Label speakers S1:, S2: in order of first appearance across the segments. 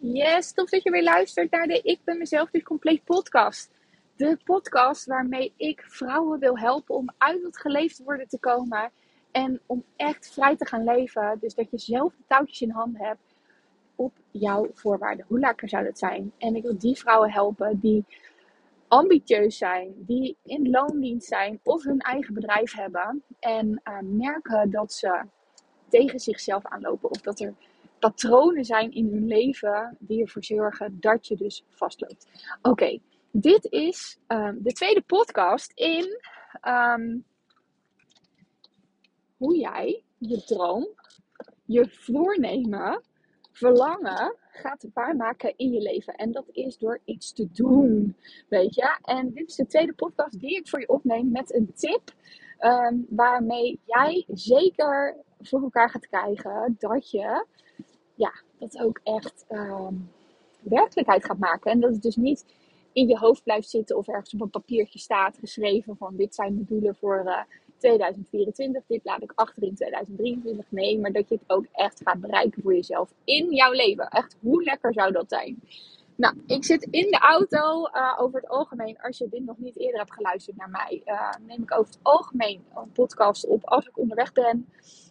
S1: Yes, tof dat je weer luistert naar de Ik ben mezelf dus compleet podcast. De podcast waarmee ik vrouwen wil helpen om uit het geleefd worden te komen en om echt vrij te gaan leven. Dus dat je zelf de touwtjes in handen hebt op jouw voorwaarden. Hoe lekker zou dat zijn? En ik wil die vrouwen helpen die ambitieus zijn, die in loondienst zijn of hun eigen bedrijf hebben en uh, merken dat ze tegen zichzelf aanlopen of dat er patronen zijn in hun leven die ervoor zorgen dat je dus vastloopt. Oké, dit is um, de tweede podcast in um, hoe jij je droom, je voornemen, verlangen gaat waarmaken in je leven. En dat is door iets te doen, weet je. En dit is de tweede podcast die ik voor je opneem met een tip um, waarmee jij zeker voor elkaar gaat krijgen dat je ja, dat ook echt um, werkelijkheid gaat maken. En dat het dus niet in je hoofd blijft zitten of ergens op een papiertje staat geschreven van dit zijn de doelen voor uh, 2024, dit laat ik achter in 2023. Nee, maar dat je het ook echt gaat bereiken voor jezelf in jouw leven. Echt, hoe lekker zou dat zijn? Nou, ik zit in de auto. Uh, over het algemeen, als je dit nog niet eerder hebt geluisterd naar mij, uh, neem ik over het algemeen een podcast op als ik onderweg ben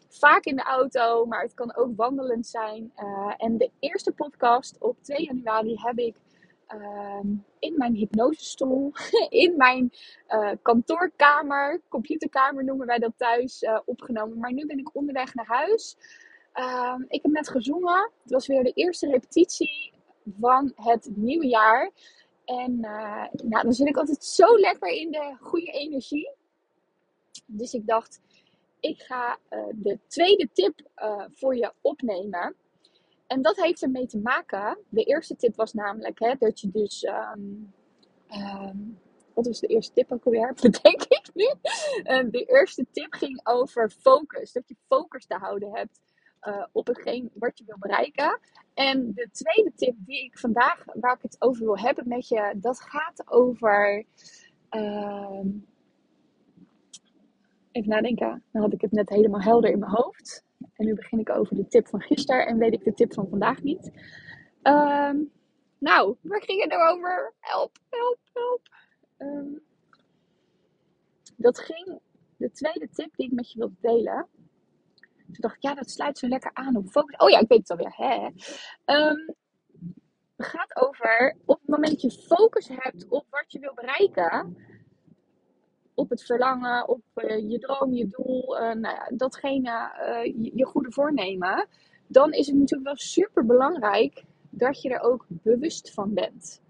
S1: vaak in de auto, maar het kan ook wandelend zijn. Uh, en de eerste podcast op 2 januari heb ik uh, in mijn hypnosestoel, in mijn uh, kantoorkamer, computerkamer noemen wij dat thuis, uh, opgenomen. Maar nu ben ik onderweg naar huis. Ehm, ik heb net gezongen. Het was weer de eerste repetitie van het nieuwe jaar. En nou, dan zit ik altijd zo lekker in de goede energie. Dus ik dacht, ik ga uh, de tweede tip uh, voor je opnemen. En dat heeft ermee te maken. De eerste tip was namelijk hè, dat je dus. Um, um, wat was de eerste tip ook alweer? Bedenk ik nu. Uh, de eerste tip ging over focus. Dat je focus te houden hebt op hetgeen wat je wil bereiken. En de tweede tip die ik vandaag, waar ik het over wil hebben met je, dat gaat over. Ehm, Even nadenken. Dan had ik het net helemaal helder in mijn hoofd. En nu begin ik over de tip van gisteren en weet ik de tip van vandaag niet. Um, nou, waar ging het nou over? Help, help, help. Um, dat ging, de tweede tip die ik met je wil delen. Toen dacht ik, ja, dat sluit zo lekker aan op focus. Oh ja, ik weet het alweer. Hè? Um, het gaat over op het moment dat je focus hebt op wat je wil bereiken op het verlangen, op uh, je droom, je doel, uh, nou ja, datgene, uh, je, je, goede voornemen, dan is het natuurlijk wel super belangrijk dat je er ook bewust van bent.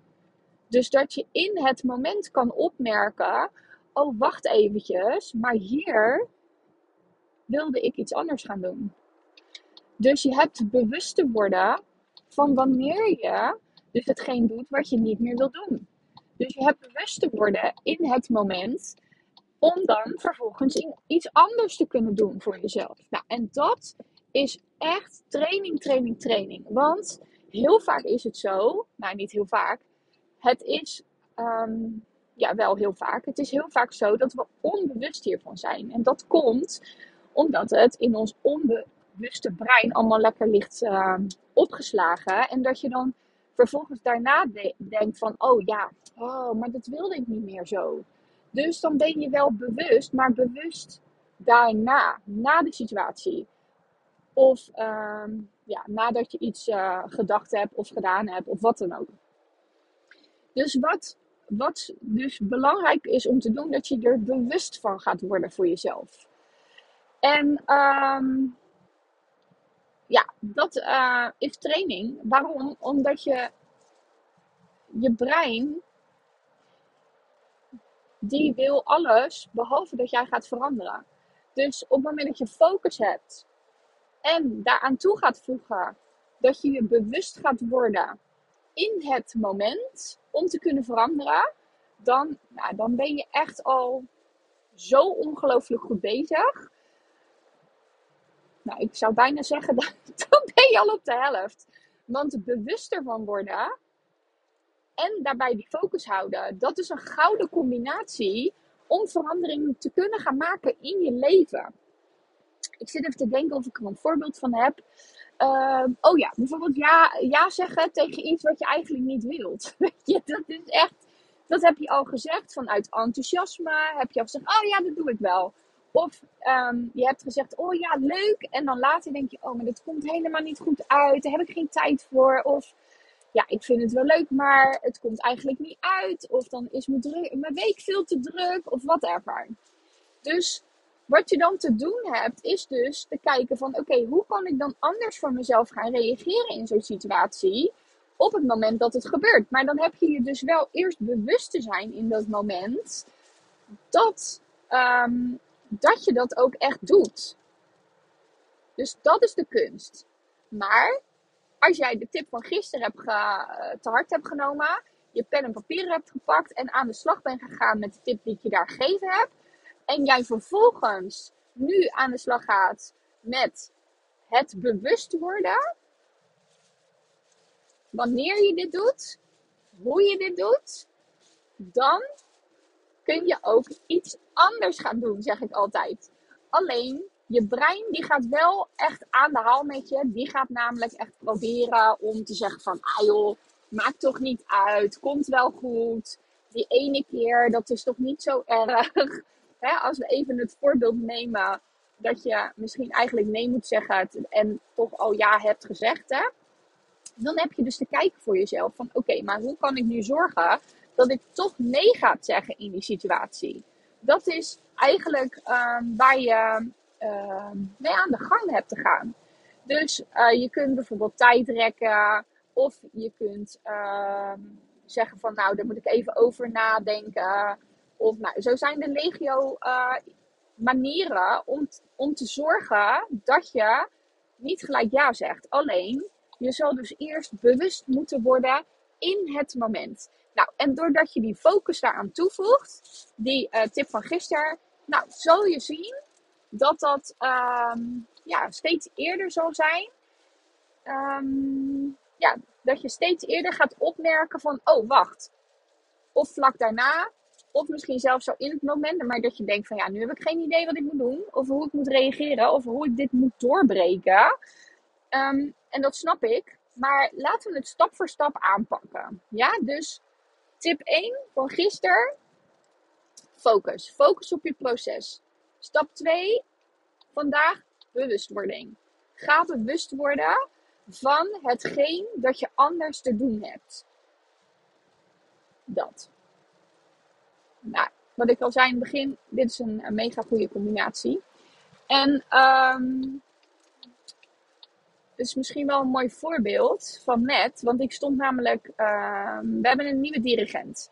S1: Dus dat je in het moment kan opmerken: oh, wacht eventjes, maar hier wilde ik iets anders gaan doen. Dus je hebt bewust te worden van wanneer je dus hetgeen doet wat je niet meer wil doen. Dus je hebt bewust te worden in het moment om dan vervolgens iets anders te kunnen doen voor jezelf. Nou, en dat is echt training, training, training. Want heel vaak is het zo, nou niet heel vaak, het is, um, ja wel heel vaak, het is heel vaak zo dat we onbewust hiervan zijn. En dat komt omdat het in ons onbewuste brein allemaal lekker ligt uh, opgeslagen. En dat je dan vervolgens daarna de denkt van, oh ja, oh, maar dat wilde ik niet meer zo. Dus dan ben je wel bewust, maar bewust daarna, na de situatie. Of um, ja, nadat je iets uh, gedacht hebt of gedaan hebt of wat dan ook. Dus wat, wat dus belangrijk is om te doen, dat je er bewust van gaat worden voor jezelf. En um, ja, dat uh, is training. Waarom? Omdat je je brein die wil alles behalve dat jij gaat veranderen. Dus op het moment dat je focus hebt en daaraan toe gaat voegen dat je je bewust gaat worden in het moment om te kunnen veranderen, dan, nou, dan ben je echt al zo ongelooflijk goed bezig. Nou, ik zou bijna zeggen, dat, dan ben je al op de helft. Want bewuster van worden en daarbij die focus houden. Dat is een gouden combinatie om verandering te kunnen gaan maken in je leven. Ik zit even te denken of ik er een voorbeeld van heb. Ehm, oh ja, bijvoorbeeld ja, ja zeggen tegen iets wat je eigenlijk niet wilt. Je, dat is echt, dat heb je al gezegd vanuit enthousiasme. Heb je al gezegd, oh ja, dat doe ik wel. Of ehm, je hebt gezegd, oh ja, leuk. En dan later denk je, oh, maar dat komt helemaal niet goed uit. Daar heb ik geen tijd voor. Of ja, ik vind het wel leuk, maar het komt eigenlijk niet uit. Of dan is mijn, mijn week veel te druk. Of whatever. Dus wat je dan te doen hebt, is dus te kijken van oké, hoe kan ik dan anders voor mezelf gaan reageren in zo'n situatie op het moment dat het gebeurt. Maar dan heb je je dus wel eerst bewust te zijn in dat moment dat, ehm, dat je dat ook echt doet. Dus dat is de kunst. Maar als jij de tip van gisteren hebt ge, te hard hebt genomen, je pen en papier hebt gepakt en aan de slag bent gegaan met de tip die ik je daar gegeven heb, en jij vervolgens nu aan de slag gaat met het bewust worden, wanneer je dit doet, hoe je dit doet, dan kun je ook iets anders gaan doen, zeg ik altijd. Alleen je brein die gaat wel echt aan de haal met je. Die gaat namelijk echt proberen om te zeggen van, ah joh, maakt toch niet uit, komt wel goed. Die ene keer, dat is toch niet zo erg als we even het voorbeeld nemen dat je misschien eigenlijk nee moet zeggen en toch al ja hebt gezegd, hè, dan heb je dus te kijken voor jezelf van oké, maar hoe kan ik nu zorgen dat ik toch nee ga zeggen in die situatie? Dat is eigenlijk um, waar je uh, mee aan de gang hebt te gaan. Dus uh, je kunt bijvoorbeeld tijd rekken of je kunt uh, zeggen van nou, daar moet ik even over nadenken. Of nou, zo zijn de legio uh, manieren om, om te zorgen dat je niet gelijk ja zegt. Alleen, je zal dus eerst bewust moeten worden in het moment. Nou, en doordat je die focus daaraan toevoegt, die uh, tip van gisteren, nou, zal je zien dat dat um, ja, steeds eerder zal zijn. Um, ja, dat je steeds eerder gaat opmerken van, oh wacht. Of vlak daarna of misschien zelfs zo in het moment, maar dat je denkt van ja, nu heb ik geen idee wat ik moet doen. Of hoe ik moet reageren. Of hoe ik dit moet doorbreken. Um, en dat snap ik. Maar laten we het stap voor stap aanpakken. Ja, dus tip 1 van gisteren. Focus. Focus op je proces. Stap 2. Vandaag bewustwording. Ga bewust worden van hetgeen dat je anders te doen hebt. Dat nou, wat ik al zei in het begin, dit is een, mega goede combinatie. En um, is misschien wel een mooi voorbeeld van net. Want ik stond namelijk. Uh, we hebben een nieuwe dirigent.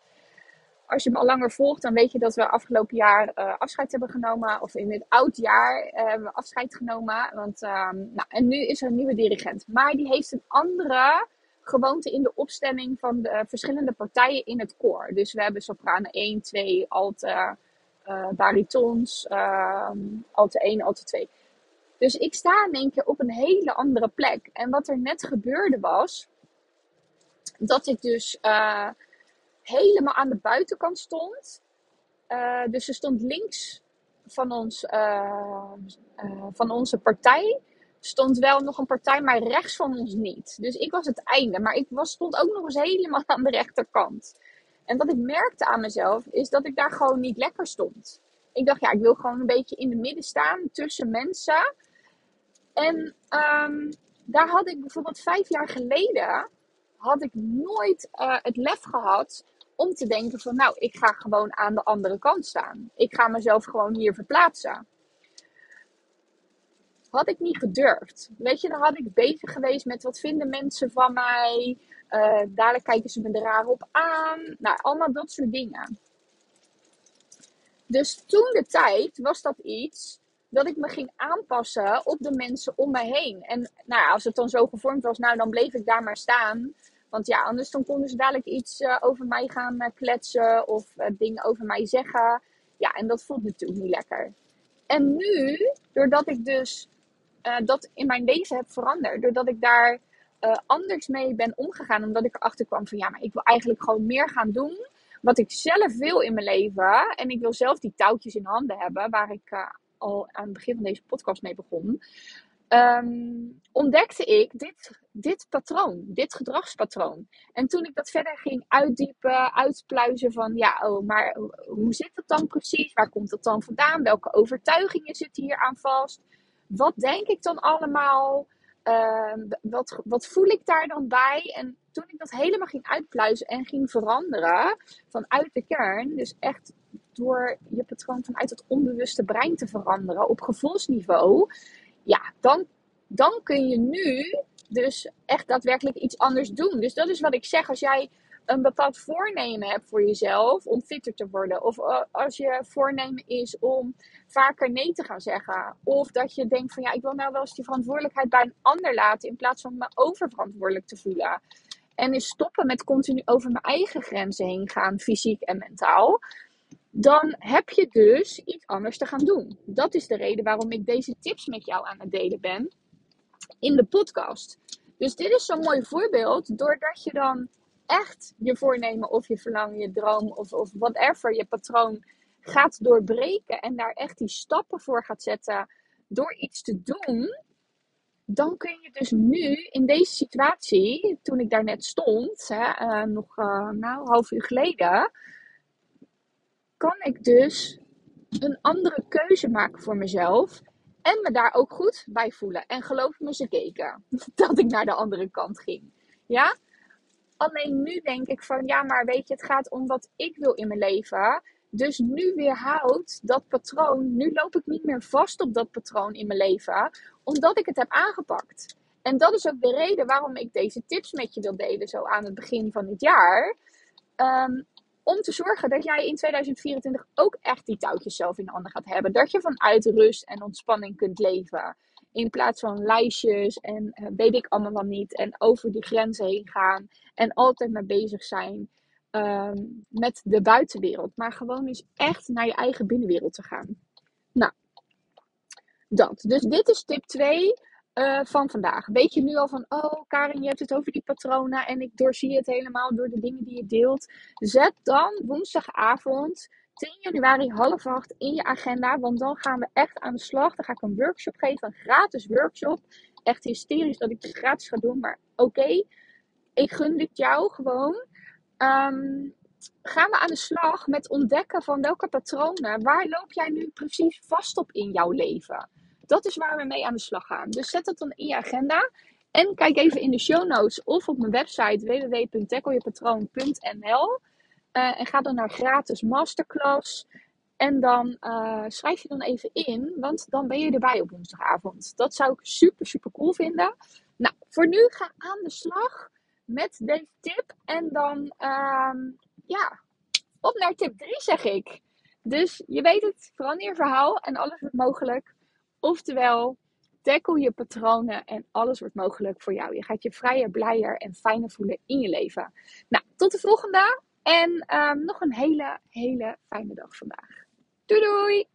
S1: Als je me al langer volgt, dan weet je dat we afgelopen jaar uh, afscheid hebben genomen. Of in het oud jaar uh, hebben we afscheid genomen. Want, uh, nou, en nu is er een nieuwe dirigent. Maar die heeft een andere gewoonte in de opstelling van de verschillende partijen in het koor. Dus we hebben sopranen 1, 2, alte, uh, baritons, uh, alte 1, alte 2. Dus ik sta in één keer op een hele andere plek. En wat er net gebeurde was, dat ik dus helemaal aan de buitenkant stond. Uh, dus ze stond links van, ons, uh, van onze partij stond wel nog een partij, maar rechts van ons niet. Dus ik was het einde. Maar ik was, stond ook nog eens helemaal aan de rechterkant. En wat ik merkte aan mezelf, is dat ik daar gewoon niet lekker stond. Ik dacht, ja, ik wil gewoon een beetje in de midden staan, tussen mensen. En um, daar had ik bijvoorbeeld vijf jaar geleden, had ik nooit het lef gehad om te denken van, nou, ik ga gewoon aan de andere kant staan. Ik ga mezelf gewoon hier verplaatsen had ik niet gedurfd. Weet je, dan had ik bezig geweest met wat vinden mensen van mij. Uh, dadelijk kijken ze me er raar op aan. Nou, allemaal dat soort dingen. Dus toen de tijd was dat iets dat ik me ging aanpassen op de mensen om me heen. En nou als het dan zo gevormd was, nou dan bleef ik daar maar staan. Want ja, anders dan konden ze dadelijk iets uh, over mij gaan uh, kletsen of dingen over mij zeggen. Ja, en dat voelt natuurlijk niet lekker. En nu, doordat ik dus dat in mijn leven heb veranderd. Doordat ik daar anders mee ben omgegaan. Omdat ik erachter kwam van ja, maar ik wil eigenlijk gewoon meer gaan doen. Wat ik zelf wil in mijn leven. En ik wil zelf die touwtjes in handen hebben. Waar ik al aan het begin van deze podcast mee begon. Ehm, ontdekte ik dit, dit patroon, dit gedragspatroon. En toen ik dat verder ging uitdiepen, uitpluizen van, ja, oh, maar hoe zit het dan precies? Waar komt het dan vandaan? Welke overtuigingen zitten hier aan vast? Wat denk ik dan allemaal? Ehm, wat, wat voel ik daar dan bij? En toen ik dat helemaal ging uitpluizen en ging veranderen vanuit de kern, dus echt door je patroon vanuit het onbewuste brein te veranderen op gevoelsniveau, ja, dan, dan kun je nu dus echt daadwerkelijk iets anders doen. Dus dat is wat ik zeg. Als jij een bepaald voornemen hebt voor jezelf om fitter te worden. Of eh, als je voornemen is om vaker nee te gaan zeggen. Of dat je denkt van ja, ik wil nou wel eens die verantwoordelijkheid bij een ander laten in plaats van me oververantwoordelijk te voelen. En is stoppen met continu over mijn eigen grenzen heen gaan, fysiek en mentaal. Dan heb je dus iets anders te gaan doen. Dat is de reden waarom ik deze tips met jou aan het delen ben in de podcast. Dus dit is zo'n mooi voorbeeld, doordat je dan echt je voornemen of je verlangen, je droom of, of whatever, je patroon gaat doorbreken en daar echt die stappen voor gaat zetten door iets te doen, dan kun je dus nu in deze situatie, toen ik daar net stond, hè, uh, nog uh, nou, een half uur geleden, kan ik dus een andere keuze maken voor mezelf. En me daar ook goed bij voelen. En geloof me, ze keken dat ik naar de andere kant ging. Ja? Alleen nu denk ik van, ja, maar weet je, het gaat om wat ik wil in mijn leven. Dus nu weerhoudt dat patroon. Nu loop ik niet meer vast op dat patroon in mijn leven, omdat ik het heb aangepakt. En dat is ook de reden waarom ik deze tips met je wil delen, zo aan het begin van dit jaar. Um, om te zorgen dat jij in 2024 ook echt die touwtjes zelf in handen gaat hebben. Dat je vanuit rust en ontspanning kunt leven. In plaats van lijstjes en uh, weet ik allemaal niet. En over die grenzen heen gaan. En altijd maar bezig zijn um, met de buitenwereld. Maar gewoon eens echt naar je eigen binnenwereld te gaan. Nou, dat. Dus dit is tip 2 uh, van vandaag. Weet je nu al van, oh Karin, je hebt het over die patronen en ik doorzie het helemaal door de dingen die je deelt. Zet dan woensdagavond 10 januari half acht in je agenda, want dan gaan we echt aan de slag. Dan ga ik een workshop geven, een gratis workshop. Echt hysterisch dat ik het gratis ga doen, maar oké. Ik gun dit jou gewoon. Um, gaan we aan de slag met ontdekken van welke patronen, waar loop jij nu precies vast op in jouw leven? Dat is waar we mee aan de slag gaan. Dus zet dat dan in je agenda. En kijk even in de show notes of op mijn website www.tacklejepatroon.nl uh, En ga dan naar gratis masterclass. En dan uh, schrijf je dan even in, want dan ben je erbij op woensdagavond. Dat zou ik super, super cool vinden. Nou, voor nu ga aan de slag met deze tip. En dan, uh, ja, op naar tip 3 zeg ik. Dus je weet het, verander je verhaal en alles wordt mogelijk. Oftewel, tackle je patronen en alles wordt mogelijk voor jou. Je gaat je vrijer, blijer en fijner voelen in je leven. Nou, tot de volgende en um, nog een hele, hele fijne dag vandaag. Doei doei!